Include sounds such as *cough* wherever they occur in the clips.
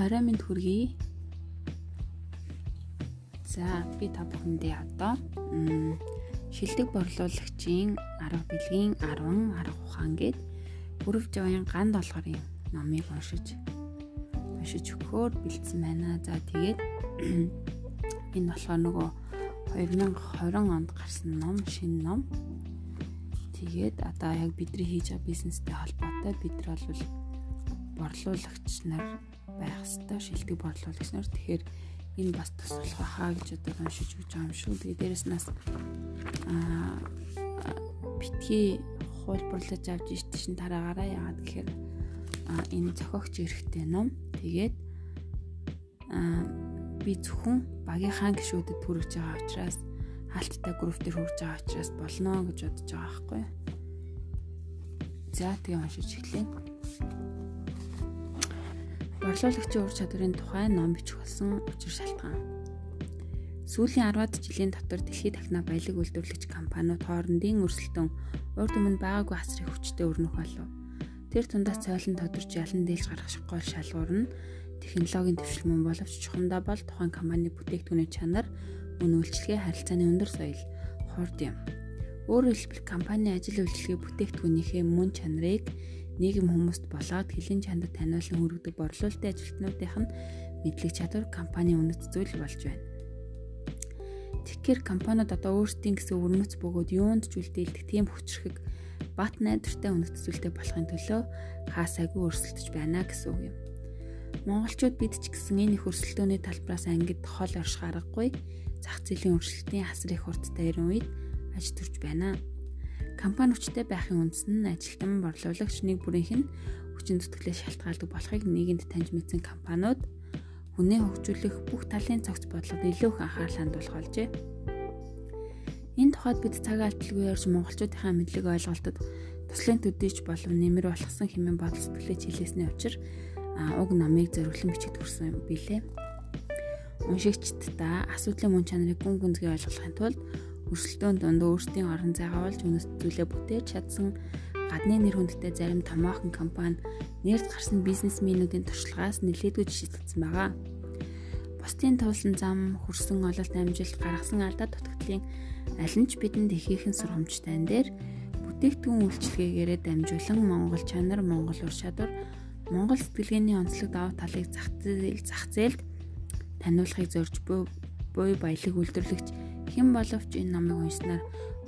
За орой минь хүргэе. За би та бүхэндээ одоо шилдэг борлуулагчийн арга билгийн 10 арга ухаан гээд бүрв жавын ганд олгорын номыг уншиж уншиж өгөхөөр бэлдсэн байна. За тэгээд *clears throat* энэ болохоор нөгөө 2020 онд гарсан ном, шинэ ном. Тэгээд одоо яг бидний хийж байгаа бизнестэй холбоотой бид нар бол борлуулагч нар байх хэвээр шилдэг борлуулагч нар. Тэгэхээр энэ бас тусах хаа гэж одоо уншиж өгч байгаа юм шүү. Тэгээ дээрэс нас аа битгий хуулбарлаж авч ирт шин тараагаараа яагаад гэхээр энэ зохиогч эрэхтэй ном. Тэгээд аа би зөвхөн багийнхаа гişүүдэд хүрэж байгаа учраас хаалттай групп төр хүрж байгаа учраас болно гэж бодож байгаа байхгүй. За тэгээ уншиж эхлэе. Борлуулагчийн ур чадварын тухай ном бичих болсон учир шалтгаан. Сүүлийн 10-аад жилийн дотор дэлхийд дахна баялаг үйлдвэрлэгч компаниуд хоорондын өрсөлдөөн урд өмнө байгаагүй асрын хүчтэй өрнөх болов. Тэр тундаас цойлон тодорч ялан дийлж гарах гол шалгуур нь технологийн төвшлмөн боловч чухамдаа бол тухайн компани бүтээгдэхүүний чанар, үн үйлчлэгээ харилцааны өндөр соёл хорд юм. Өөрөөр хэлбэл компани ажил үйлчлэгээ бүтээгдэхүүнийхээ мөн чанарыг нийгэм хүмүүст болоод хилийн чанар таниулан хүргэдэг борлуулалтын ажилтнуудынх нь мэдлэг чадвар компани үнэт зүйл болж байна. Тэгэхээр компаниуд одоо өөрсдийн гэсэн өвөрмөц бөгөөд юунд ч үлдээлдэх тийм хүчрхэг бат найдвартай үнэт зүйлтэй болохын төлөө хаасайгүй өрсөлдөж байна гэсэн үг юм. Монголчууд бид ч гэсэн энэ их өрсөлдөөний талбараас ангид хол орших аргагүй зах зээлийн өрсөлдөлтийн хасар их хурдтай ирэн үед аж төрж байна. Компани хүчтэй байхын үндэс нь ажилтан борлуулагч нэг бүрийнх нь хүчин зүтгэлээ шалтгаалдаг болохыг нийгэмд таньж мэдсэн компаниуд хүнээ хөгжүүлэх бүх талын цогц бодлогод илүү их анхаарал хандуулах болжээ. Энэ тухайд бид цаг алдалгүй ярьж монголчуудынхаа мэдлэг ойлголтод туслын төдийч болов нэмэр болгосон хэмээн бодол сэтгэлээ чилээсний учир уг намыг зориглон бичиж төрсэн юм билээ. Уншигчд та асуудлын мөн чанарыг гүн гүнзгий ойлгохын тулд өрсөлдөөн донд өөрсдийн орон зайгаа болж үнэт зүйлээ бүтээж чадсан гадны нэр хүндтэй зарим томоохон компани нэрд гарсан бизнесмэнүүдийн туршлагаас нэлээдгүй жишээ татсан байгаа. Бусдын туулсан зам, хөрсөн ололт амжилт, гаргасан алдаа дутагдлын аль нь ч бидэнд ихээхэн сургамжтай энэ дээр бүтээгдэхүүн үйлчлэгээгээрээ дамжуулан Монгол чанар, Монгол ур чадвар, Монгол сэтгэлгээний онцлог даваа талыг зах зээл зах зээлд таниулахыг зорж буй баялаг үйлдвэрлэгч хэн боловч энэ номыг уншсанаар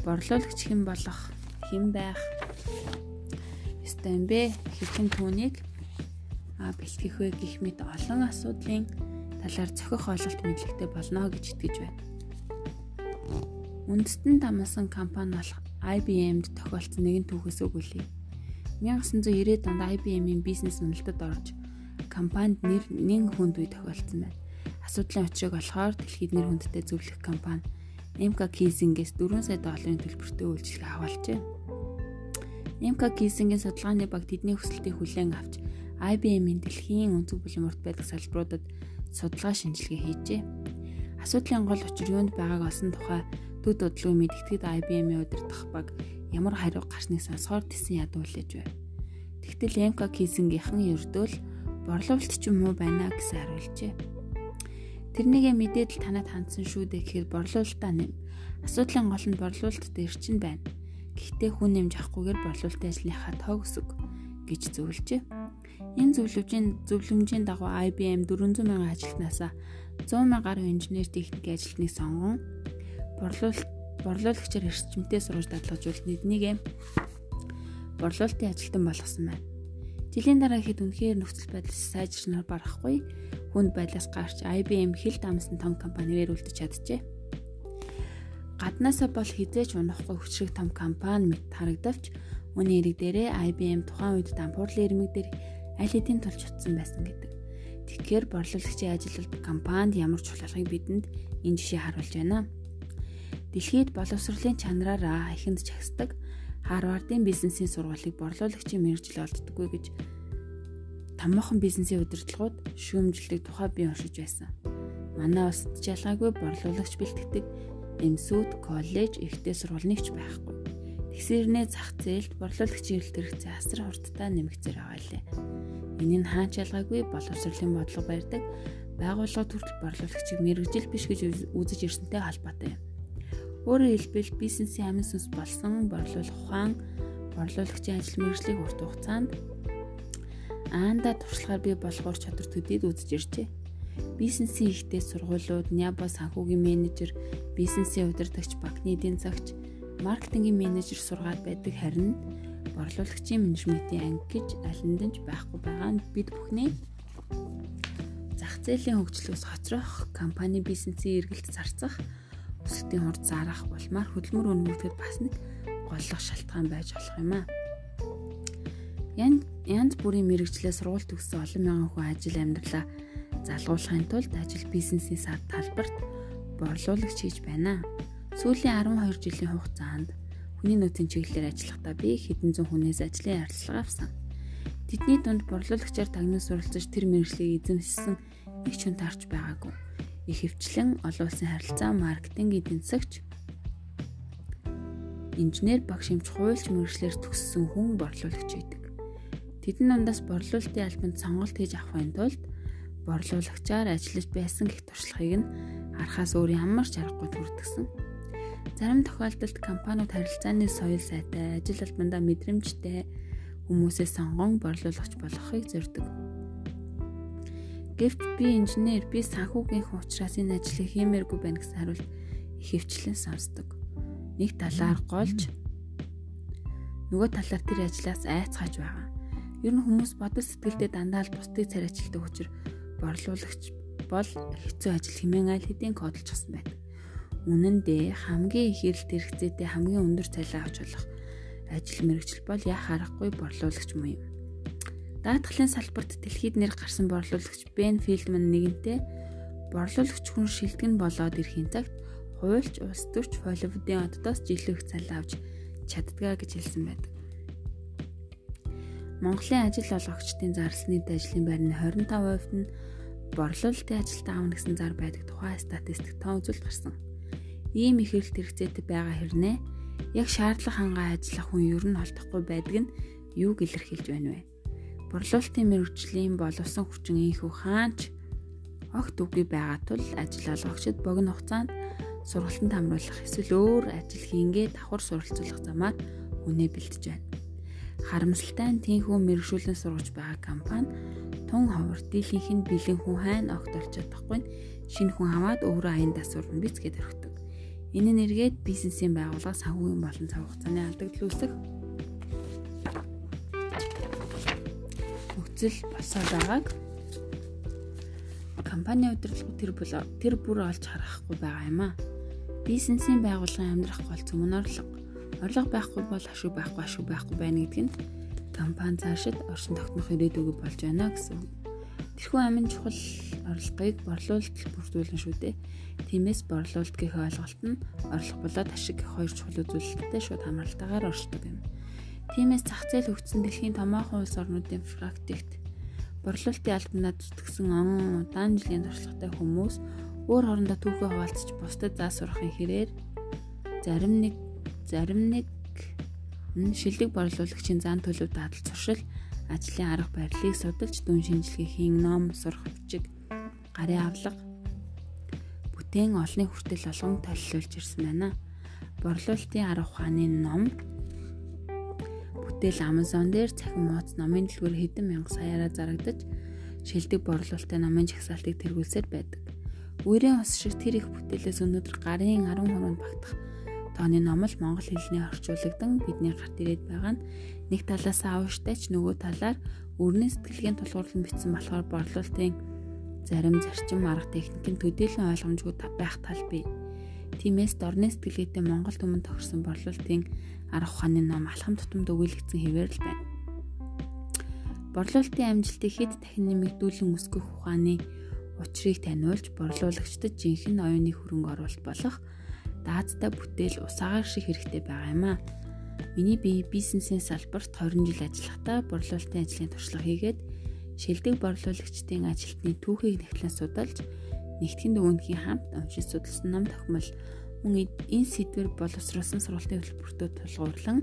борлуулагч хэн болох хэн байх ёстой юм бэ хэрхэн түүнийг бэлтгэх вэ гэх мэт олон асуудлын талаар зохих ойлголт мэдлэгтэй болно гэж итгэж байна. Үндэстэн дамсан компани болох IBM-д тохиолдсон нэгэн түүхээс үг үлээ. 1990-ад онд IBM-ийн бизнес үнэлтэд орж компанид нэр нэн хүнд үе тохиолдсон байна. Асуудлын учрыг олохоор дэлхийд нэр хүндтэй зөвлөх компани Эмка Кизингээс 4 сая долларын төлбөртэй үйлчлэг авалжээ. Эмка Кизингийн судалгааны баг тэдний хүсэлтийг хүлээн авч IBM-ийн дэлхийн өнцөг бүлээн урт байдаг салбаруудад судалгаа шинжилгээ хийжээ. Асуудлын гол учир юунд байгааг олсон тухай төд бодлого мэдгэдэд IBM-ийн удирдах баг ямар хариу гарсныг сонсохоор тэсэн ядуу хүлээж байв. Тэгтэл Эмка Кизингийнхэн ердөөл борлуулалт ч юм уу байна гэсэн хариулжээ. Тэрнийгээ мэдээд л танад хандсан шүү дээ гэхээр борлуулалтаа нэм. Асуудлын гол нь борлуулалт дээр чинь байна. Гэхдээ хүн нэмж авахгүйгээр борлуулалтын ажлынхаа тоог өсөг гэж зөвлөжээ. Энэ зөвлөмжийн зөвлөмжийн дагуу IBM 400 мянган ажилтнаасаа 100 мянгаар инженер техникийн ажилтныг сонгон борлуулалт борлуулагчаар эрчимтэй сургаж дадлгажуулт нэгнийг борлуулалтын ажилтан болгосон байна. Жилийн дараа хэд үнэхээр нөхцөл байдал сайжирснаар барахгүй хүнд байлаас гарч IBM хил дамсан том компаниэр үлдэж чаджээ. Гаднаасаа бол хизээч унахгүй хүчрэг том компани мэт харагдавч үүний эрэг дээрээ IBM тухайн үед дампуурлын ирмэг дээр аль хэдийн тулж утсан байсан гэдэг. Тэгэхээр борлуулагчийн ажилтнууд компанид ямар чухалхыг бидэнд энэ жишээ харуулж байна. Дэлхийд боловсролын чанараараа ихэнд чагсдаг Харвардын бизнесийн сургуулийг борлуулагчийн мэрэгжил олддоггүй гэж томоохон бизнесийн удирдлагууд шүүмжлэлийг тухай бий уншиж байсан. Манай улсад жалгаагүй борлуулагч бэлтгэдэг эмсүүд, коллеж, ихтэй сургуулийн ч байхгүй. Тэгсэрнээ зах зээлд борлуулагчийн эрэлт хэрэгцээ асар хурдтай нэмэгцээр лээ. Энэ нь хаач ялгаагүй боловсролын бодлого барьдаг байгууллага төрөл борлуулагчийг мэрэгжил биш гэж үзэж ирсэнтэй холбоотой юм. Өөрөөр хэлбэл бизнесийн амин сүнс болсон борлуулах ухаан борлуулагчийн ажил мэргэжлийг урт хугацаанд аанда туршлагаар бий болгох чадвар төдийд үзэж иржээ. Бизнесийн ихтэй сургуулиуд, Няба санхүүгийн менежер, бизнесийн удирдагч, банкны эдийн засагч, маркетингийн менежер сургаад байдаг харин борлуулагчийн менежментийн анги гэж алиндэнч байхгүй байгаа нь бид бүхний зах зээлийн хөгжлөөс хоцрох, компани бизнесийн эргэлт зарцах, өсөлтийн хурд зарах улмаар хөдөлмөр өнөмөгдөд бас нэг голлох шалтгаан байж болох юм аа. Янз бүрийн мэрэгчлээ сургууль төгссөн олон мянган хүн ажил амьдралаа залгуулахын тулд ажил бизнесийн сар талбарт борлуулагч хийж байна. Сүүлийн 12 жилийн хугацаанд хүний нөөцийн чиглэлээр ажиллахдаа би хэдэн зуун хүнээс ажлын ярилцлага авсан. Тэдний дунд борлуулагчаар тагнуус суралцаж тэр мэрэгжлийг эзэмшсэн нэг ч хүн тарч байгаагүй. Их хвчлэн олон улсын харилцаа, маркетинг эдийн засагч, инженер багш хэмж хуульч мэрэгчлэр төгссөн хүн борлуулагч байдаг. Тэдэн дундаас борлуулалтын албанд сонголт хийж авахын тулд борлуулагчаар ажиллаж байсан гэх туршлагыг нь харахаас өөр ямар ч аргагүй төрдгсөн. Зарим тохиолдолд компаниуд харилцааны соёл сайтай, ажил албандаа мэдрэмжтэй хүмүүсээ сонгон борлуулагч болохыг зорддог. Гэвч би инженер, би санхүүгийн хүн учраас энэ ажлыг хиймээргүй байна гэсэн хариулт их хвчлэн сонсдог. Нэг талаар голж нөгөө талаар тэр ажлаас айцгааж байгаа. Ер нь хүмүүс бодол сэтгэлдээ дандаа л бусдыг царайчилдаг учраас борлуулагч бол хэцүү ажил хэмээн аль хэдийн кодолчихсан байдаг. Үнэн дээр хамгийн их эрэлт хэрэгцээтэй хамгийн өндөр цалин авч болох ажил мэрэгчл бол яа харахгүй борлуулагч муу юм. Даатгалын салбарт дэлхийд нэр гарсан борлуулагч Бен Филдман нэгэнтээ борлуулагч хүн шилдэг нь болоод ирэхин цагт хуульч, улс төрч, Холливуудын оддоос жилүүх цалин авч чаддгаа гэж хэлсэн байдаг. Монголын ажил олгогчдын зарлсны ажлын байрны 25% нь борлуулалтын ажилд аавна гэсэн зар байдаг тухай статистик тоо үзүүлэлт гарсан ийм их эрэлт хэрэгцээтэй байгаа хэрнээ яг шаардлага хангаа ажиллах хүн ер нь холдохгүй байдаг нь юуг илэрхийлж байна вэ? Борлуулалтын мэрэгжлийн боловсон хүчин ийхүү хаанч огт үгүй байгаа тул ажил олгогчид богино хугацаанд сургалтанд хамруулах эсвэл өөр ажил хийнгээ давхар суралцуулах замаар үнэ бэлтэж байна. Харамсалтай нь тийхүү мэрэгшүүлэн сургаж байгаа компани тун ховор дийлийнх нь бэлэн хүн хайн огт олж чадахгүй шинэ хүн хамаад өөрөө аяндаа сурна биз гэдэр өгдөг. Энэ нь эргээд бизнесийн байгууллага санхүүгийн болон цаг хугацааны алдагдал үүсэх нөхцөл босоод байгааг компани удирдлагууд тэр бол тэр бүр олж харахгүй байгаа юм а. Бизнесийн байгууллагын амьдрах гол зөв нь орлого. Орлого байхгүй бол ашиг байхгүй ашиг байхгүй байна гэдэг нь компани цаашид оршин тогтнох ирээдүгөө болж байна гэсэн. Тэрхүү амин чухал орлогыг борлуулалт бүрдүүлнэ шүү дээ. Тиймээс борлуулалт гэх ойлголт нь орлого болоод ашиг гэх хоёр чухал үзүүлэлттэй шууд хамралтайгаар оршдог юм. Тиймээс зах зээл хөгжсөн дэлхийн томоохон улс орнуудын практикт борлуулалтын албанаар зүтгэсэн он удаан жилийн туршлагатай хүмүүс өөр хоорондоо түүхээ хуваалцаж бусдад заа сурахын хэрээр зарим нэг зарим нэг шилдэг борлуулагчийн зан төлөв дадал зуршил ажлын арга барилыг судалж дүн шинжилгээхийн ном сурах бичиг гарын авлага бүтээн олны хүртэл олгон толилуулж ирсэн байна. Борлуулалтын арга ухааны ном бүтээл Amazon дээр цахим мууц номын дэлгүүр хэдэн мянга саяараа зарагдаж шилдэг борлуулалтын номын жагсаалтыг тэргүүлсээр байдаг. Үерийн ус шиг тэр их бүтээлээс өнөөдөр гарын 10 хороонд багтах тооны ном л монгол хэлний орчуулагдан бидний гарт ирээд байгаа нь нэг талаас аавштай ч нөгөө талаар өрнө сэтгэлгээний тулгуурлан бичсэн болохоор борлуулалтын зарим зарчим арга техникийн төдийлөн ойлгомжгүй байх тал бий. Тиймээс дорны сэтгэлгээтэй Монгол түмэн тохирсон борлуулалтын арга ухааны ном алхам тутамд өгүүлэгдсэн хэвээр л байна. Борлуулалтын амжилтыг хэд дахин нэмэгдүүлэн өсгөх ухааны учрыг таниулж борлуулагчдад жинхэнэ оюуны хөрөнгө оруулалт болох даацтай бүтээл усаагаар шиг хэрэгтэй байгаа юм аа. Миний бие бизнесийн салбарт 20 жил ажиллахдаа борлуулалтын ажлын туршлага хийгээд шилдэг борлуулагчдын ажилтны түүхийг нэвтлэн судалж нэгтгэн дөвөнхийн хамт уншиж судалсан ном тохимол мөн энэ сэдвэр боловсруулсан сургалтын хөтөлбөртөө тулгуурлан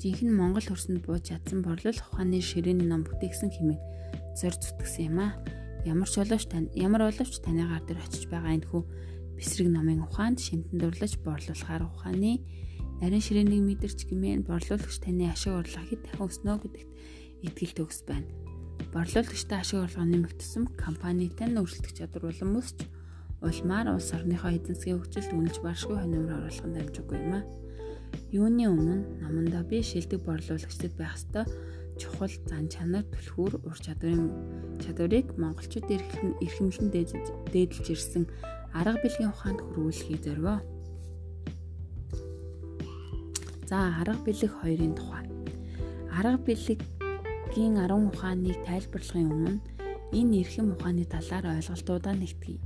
жинхэнэ Монгол хөрсөнд бууж чадсан борлуулах ухааны ширээний ном бүтээгсэн хэмээн зор зүтгэсэн юм аа. Ямар ч боловч тань ямар боловч таны гар дээр очиж байгаа энэ хүү бэсрэг номын ухаанд шимтэн дурлаж борлуулахаар ухааны нарийн ширээнийг мэдэрч гэмээн борлуулагч таны ашиг орлого хэд дахин өснө гэдэгт итгэл төгс байна. Борлуулагчтай ашиг орлого нэмэх тусам компанитай нь өрсөлдөх чадвар улам өсч улмаар улс орныхоо эзэн засгийн хөгжилд үнэлж баршгүй хоньмор оруулах нь дамжиггүй юм аа. Юуны өмнө намандаа би шилдэг борлуулагчдад байх ёстой чухал зан чанар түлхүүр ур чадварын чадварыг монголчууд эрхэмлэн дээдэлж ирсэн арга билгийн ухаанд хөрвүүлэхийг зорио. За арга бэлэг хоёрын тухай. Арга бэлэгийн 10 ухааныг тайлбарлахын өмнө энэ эрхэм ухааны талаар ойлголтуудаа нэгтгэе.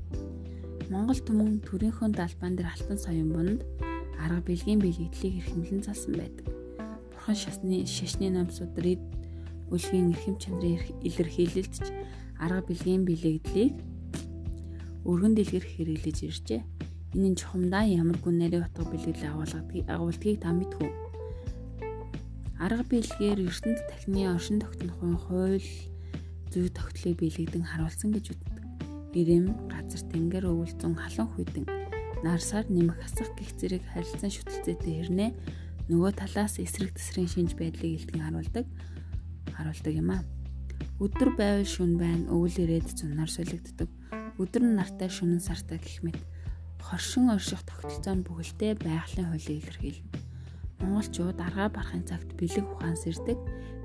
Монгол түмэн төрийнхөө далбаан дээр алтан соён бунд арга бэлгийн бэлэгдлийг эрхэмлэн залсан байдаг. Бурхан шасны шашны намсууд рид үлгийн эрхэм чанарыг илэрхийлэлдж арга бэлгийн бэлэгдлийг өргөн дэлгэр хэрэглэж иржээ. Энэ нь чухамдаа ямар гүн нарийн утга бэлгэлээ агуулгадгийг агуулдгийг та мэдв үү? Арга бэлгээр ертөнд тахны оршин тогтнохын хууль зүй тогтлыг биелэгдэн харуулсан гэж үздэг. Ирэм, газар тэнгэр өвөлзөн халан хүйтэн нарсаар нэмэх асах гих зэрэг харилцан шүтэлцээтэй хэрнээ нөгөө талаас эсрэг тесрийн шинж байдлыг илтгэн харуулдаг харуулдаг юм а. Өдөр байвал шүн байна, өвөл ирээд зунаар солигддог өдөр нь нартай шөнөн сартай гэх мэт хоршин орших тогтолцоо нь бүгэлдээ байгалийн хуулийг илэрхийлнэ. Монголчууд аргаа барахын цагт бэлэг ухаан сэрдэг,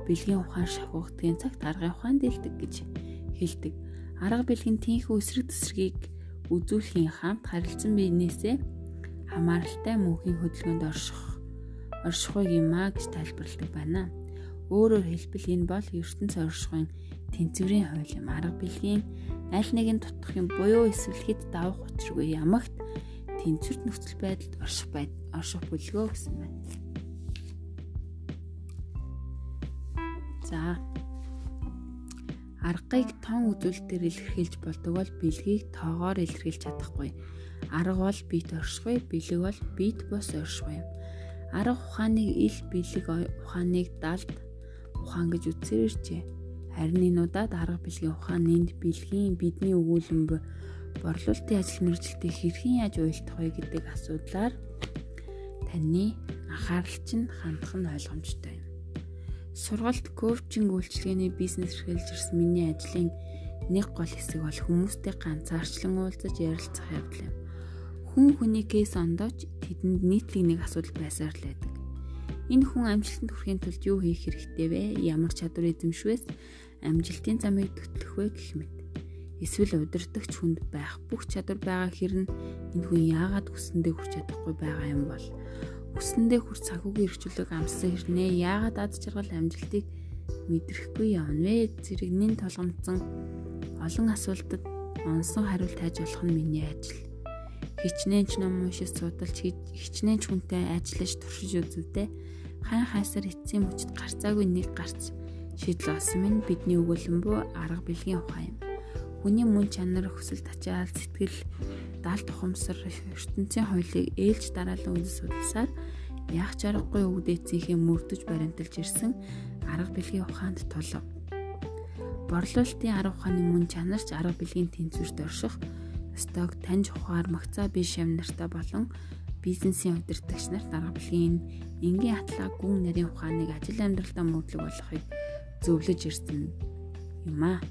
бэлгийн ухаан шавхагдгийн цагт аргын ухаан дэлдэг гэж хэлдэг. Арга бэлгийн тийхүү эсрэг тесрэгийг үзүүлэхийн хамт харилцан биенээсээ хамааралтай мөнхийн хөдөлгөөнд орших оршихыг юмаа гэж тайлбарладаг байна. Өөрөөр хэлбэл энэ бол ертөнц оршихын тэнцвэрийн хууль юм. Арга бэлгийн аль нэгэн тутах юм буюу эсвэл хэд давах учиргүй ямагт тэнцвэрт нөхцөл байдалд орших байд орших бүлгөө гэсэн байна. За аргыг тон үзүүлэлтээр илэрхийлж болдог бол бэлгийг тоогоор илэрхийлж чадахгүй. Арга бол бит оршихгүй, бэлэг бол бит бос оршихгүй юм. Арга ухааныг ил бэлэг ухааныг далд ухаан гэж үзсээр иржээ. Харин энэ удаад арга бэлгийн ухаан энд бэлгийн бидний өгүүлэн борлуулалтын ажил мэргэжилтийг хэрхэн яаж уйлдах вэ гэдэг асуудлаар таны анхаарал чинь хандах нь ойлгомжтой юм. Сургалт коучинг үйлчилгээний бизнес эрхэлж ирсэн миний ажлын нэг гол хэсэг бол хүмүүстэй ганцаарчлан уулзаж ярилцах явдал юм. Хүн хүний кейс ондооч тэдэнд нийтлэг нэг асуудал байсаар л байдаг. Энэ хүн амжилтанд хүрэхин тулд юу хийх хэрэгтэй вэ? Ямар чадвар эзэмшвээс амжилтын замыг төтлөх вэ гэх мэт. Эсвэл удирдахч хүнд байх бүх чадвар байгаа хэрн энэ хүн яагаад хүсэндээ хүрч чадахгүй байгаа юм бол хүсэндээ хүрч цагуугийн эрхчлөлөг амссан хэрнээ яагаад ад жаргал амжилтыг мэдрэхгүй явна вэ? Зэрэгнийн толгомцсон олон асуултад онсон хариулт хайж болох нь миний ажил. Хичнээн ч ном уншиж судалж хичнээн ч хүнтэй ажиллаж туршиж үзүүдээ хайн хайсаар эцсийн мөчд гарцаагүй нэг гарц шийдэл олсон минь бидний өгүүлэн буй арга бэлгийн ухаан юм. Хүний мөн чанар хүсэл тачаал сэтгэл даалт ухамсар ертөнцийн хуулийг ээлж дараалан үндэс судалсаар яах чаргагүй өвдөөцийнхээ мөрдөж баримталж ирсэн арга бэлгийн ухаанд тулав. Борлуулалтын арга ухааны мөн чанарч арга бэлгийн тэнцвэрт орших сток таньж ухаар магцаа биш юм нартай болон бизнесийн удирдагч нарт арга бэлгийн энгийн атлаа гүн нарийн ухааныг ажил амьдралдаа мөрдлөг болгохыг зөвлөж ирсэн юм аа.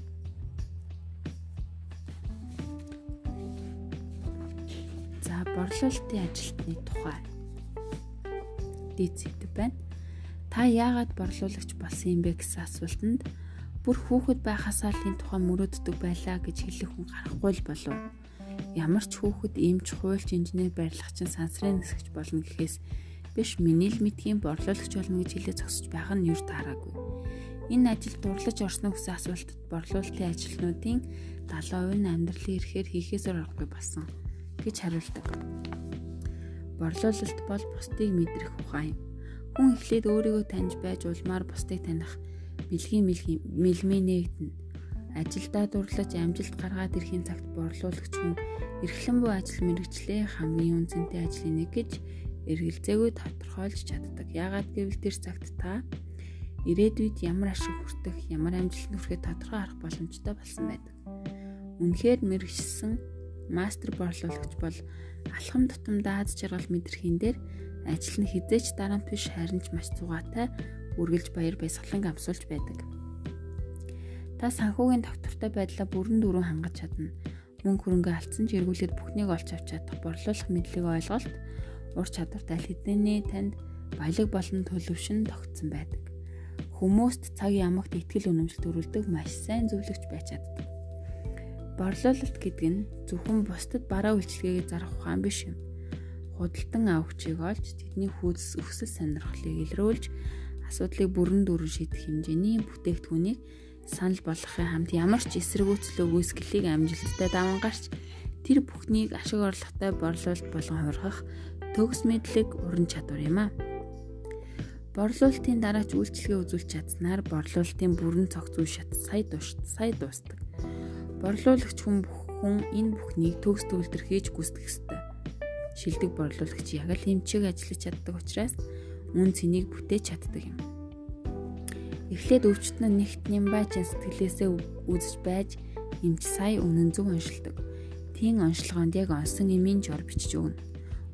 За борлуулалтын ажилтны тухай дийцэд байна. Та яагаад борлуулагч болсон юм бэ гэсэн асуултанд бүр хүүхэд байхасаа л энэ тухай мөрөөддөг байлаа гэж хэлэх хүн гарахгүй л болов. Ямар ч хүүхэд эмч, хуульч, инженер, барилгачин, сансрын нисгч болно гэхээс биш миний л мэдхийн борлуулагч болно гэж хэлээ зогсож байх нь юр таараагүй. Энэ ажилд дурлаж орсно гэсэн асуултад борлуулалтын ажилтнуудын 70% нь амьдралын эрхээр хийхээсээр орохгүй болсон гэж хариулдаг. Борлуулалт бол бусдыг мэдрэх ухаан юм. Хүн эхлээд өөрийгөө таньж байж улмаар бусдыг таних бэлгийн мэлмээ нээгдэнэ. Ажилдаа дурлаж амжилт гаргаад ирэхин цагт борлуулагч хүн эрхлэн буй ажил мэрэгчлээ хамгийн үнцэнтэй ажлын нэг гэж эргэлзээгүй тодорхойлж чаддаг. Яагаад гэвэл тэр цагт та ирээдүйд ямар ашиг хүртэх, ямар амжилт хүрэхэд тодорхой арга боломжтой болсон байдаг. Үнэхээр мэрэгчсэн мастер борлуулагч бол алхам тутамдаа аз жаргал мэдрэхийн дээр ажил нь хизээч дарамт биш харин ч маш зугаатай үргэлж баяр баясгалан амсуулж байдаг. Та санхүүгийн доктортой байдлаа бүрэн дүүрэн хангаж чадна. Мөнгө хөрөнгө алдсан ч эргүүлээд бүхнийг олж авч чадах борлуулах мэдлэг ойлголт ур чадвартай хэдэнэ танд баялаг болон төлөвшин тогтсон байдаг. Хүмүүст цаг ямагт ихтгэл үнэмшил төрүүлдэг маш сайн зөвлөгч байж чаддаг. Борлуулалт гэдэг нь зөвхөн бусдад бараа үйлчлэгээ зарах ухаан биш юм. Худалдан авахчийг олж тэдний хүйс өсөл сонирхлыг илрүүлж асуудлыг бүрэн дүүрэн шийдэх хэмжээний бүтээгдэхүүнийг санал болгохын хамт ямар ч эсэргүүцэл өгөөсгөлийг амжилттай даван гарч тэр бүхнийг ашиг орлоготой борлуулалт болгон хувиргах төгс мэдлэг уран чадвар юм а. Борлуулалтын дараач үйлчлэгээ үзүүлж чадсанаар борлуулалтын бүрэн цогц үе шат сая дуус сая дуустдаг. Борлуулагч хүн бүхэн энэ бүхнийг төгс төвлөрхийж гүйцэтгэх ёстой. Шилдэг борлуулагч яг л эмчиг ажиллаж чаддаг учраас үн цэнийг бүтээж чаддаг юм. Эхлээд өвчтөн нь нэгт нямбайчин сэтгэлээсээ үзэж байж эмч сая үнэн зөв оншилдог. Тийм онцлогоонд яг онсон эмийн жор бичиж өгнө.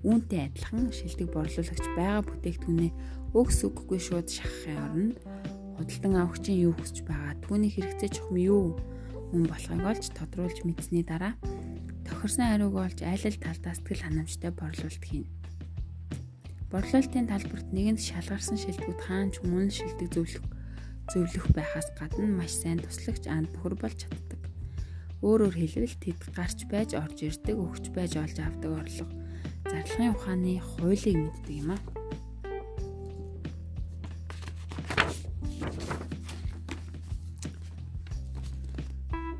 Үүнтэй адилхан шилдэг борлуулагч байгаа бүтээгдэхүүнээ өгс үггүй шууд шахахын оронд худалдан авахчийн юу хүсэж байгаа түүний хэрэгцээ чухам юу мөн болохыг олж тодруулж мэдсэний дараа тохирсон хариуг олж аль аль талдаа сэтгэл ханамжтай борлуулалт хийнэ. Борлуулалтын талбарт нэгэнд шалгарсан шилдэгүүд хаанч мөн шилдэг зөвлөх зөвлөх байхаас гадна маш сайн туслагч анд бөхөр болж чаддаг. Өөрөөр хэлбэл тэд гарч байж орж ирдэг, өгч байж олж авдаг орлого зарлагын ухааны хуулийг мэддэг юм аа.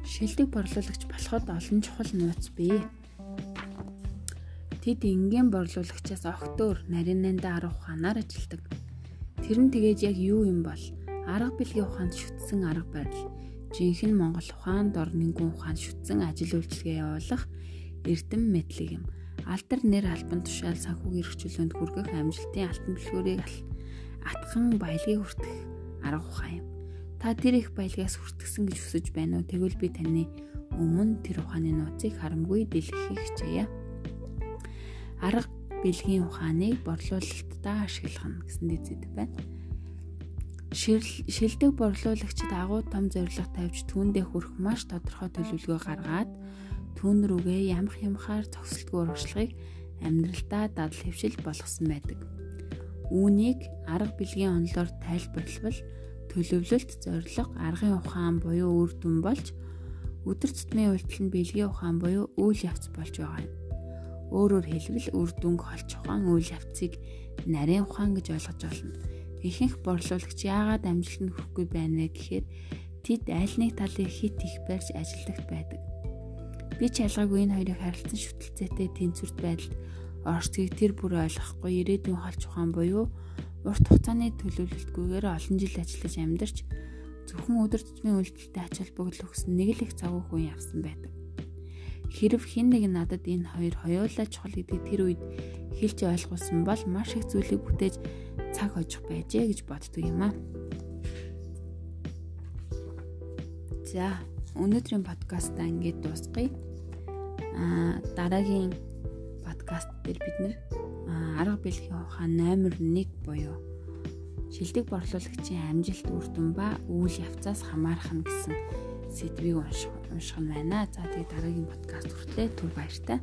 Шилдэг борлуулагч болоход олон чухал нууц бий. Тэд энгийн борлуулагчаас огтөөр нарийнандаа арга ухаанаар ажилдаг. Тэр нь тэгээд яг юу юм бол арга бэлгийн ухаанд шүтсэн арга барил, жинхэнэ Монгол ухаанд орнынгүн ухаанд шүтсэн ажил үйлчилгээ явуулах эрдэм мэдлэг юм. Алдар нэр албан тушаал санхүүгийн эрхчлөөнд хүргэх амжилтын алтан бэлгүүрийг атхан баялагийг хүртэх арга ухаан юм. Та тэр их баялагаас хүртгсэн гэж хүсэж байна уу? Тэгвэл би таны өмнө тэр ухааны нууцыг харамгүй дэлгэхийг хичээе арга бэлгийн ухааныг борлуулалтаа ашиглах нь гэсэн дэзэд байна. Шилдэг борлуулагчид агуу том зорилго тавьж түүндээ хүрэх маш тодорхой төлөвлөгөө гаргаад түүн рүүгээ ямх ямхаар зогсолтгүй урагшлагыг амьдралдаа дадал хэвшил болгосон байдаг. Үүнийг арга бэлгийн онолоор тайлбарлавал төлөвлөлт, зорилго, аргын ухаан буюу үр дүн болж өдөр тутмын үйлдэл нь бэлгийн ухаан буюу үйл явц болж байгаа юм. Өөрөөр хэлбэл үр дүнг холч ухаан үйл явцыг нарийн ухаан гэж ойлгож болно. Ихэнх борлуулагч яагаад амжилтанд хүрэхгүй байна вэ гэхээр тэд аль нэг талыг хит их барьж ажилдагт байдаг. Би ч ялгаагүй энэ хоёрыг харилцан шүтэлцээтэй тэнцвэрт байдалд орцгийг тэр бүр ойлгохгүй ирээдүйн холч ухаан буюу урт хугацааны төлөвлөлтгүйгээр олон жил ажиллаж амьдарч зөвхөн өдөр тутмын үйлдэлтэй ач холбогдол өгсөн нэг л их завгүй хүн явсан байдаг. Хэрв хэн нэг надад энэ хоёр хоёулаа чухал гэдгийг тэр үед хэлж ойлгуулсан бол маш их зүйлийг бүтээж цаг хожих байжээ гэж боддөг юм аа. За, өнөөдрийн подкастаа ингээд дуусгая. Аа, дараагийн подкаст дээр бид нэр арга бэлгийн ухаан номер 1 буюу шилдэг борлуулагчийн амжилт үр дүн ба үйл явцаас хамаарах нь гэсэн сэдвийг унших унших нь байна. За тэгээ дараагийн подкаст хүртэл түр баяртай.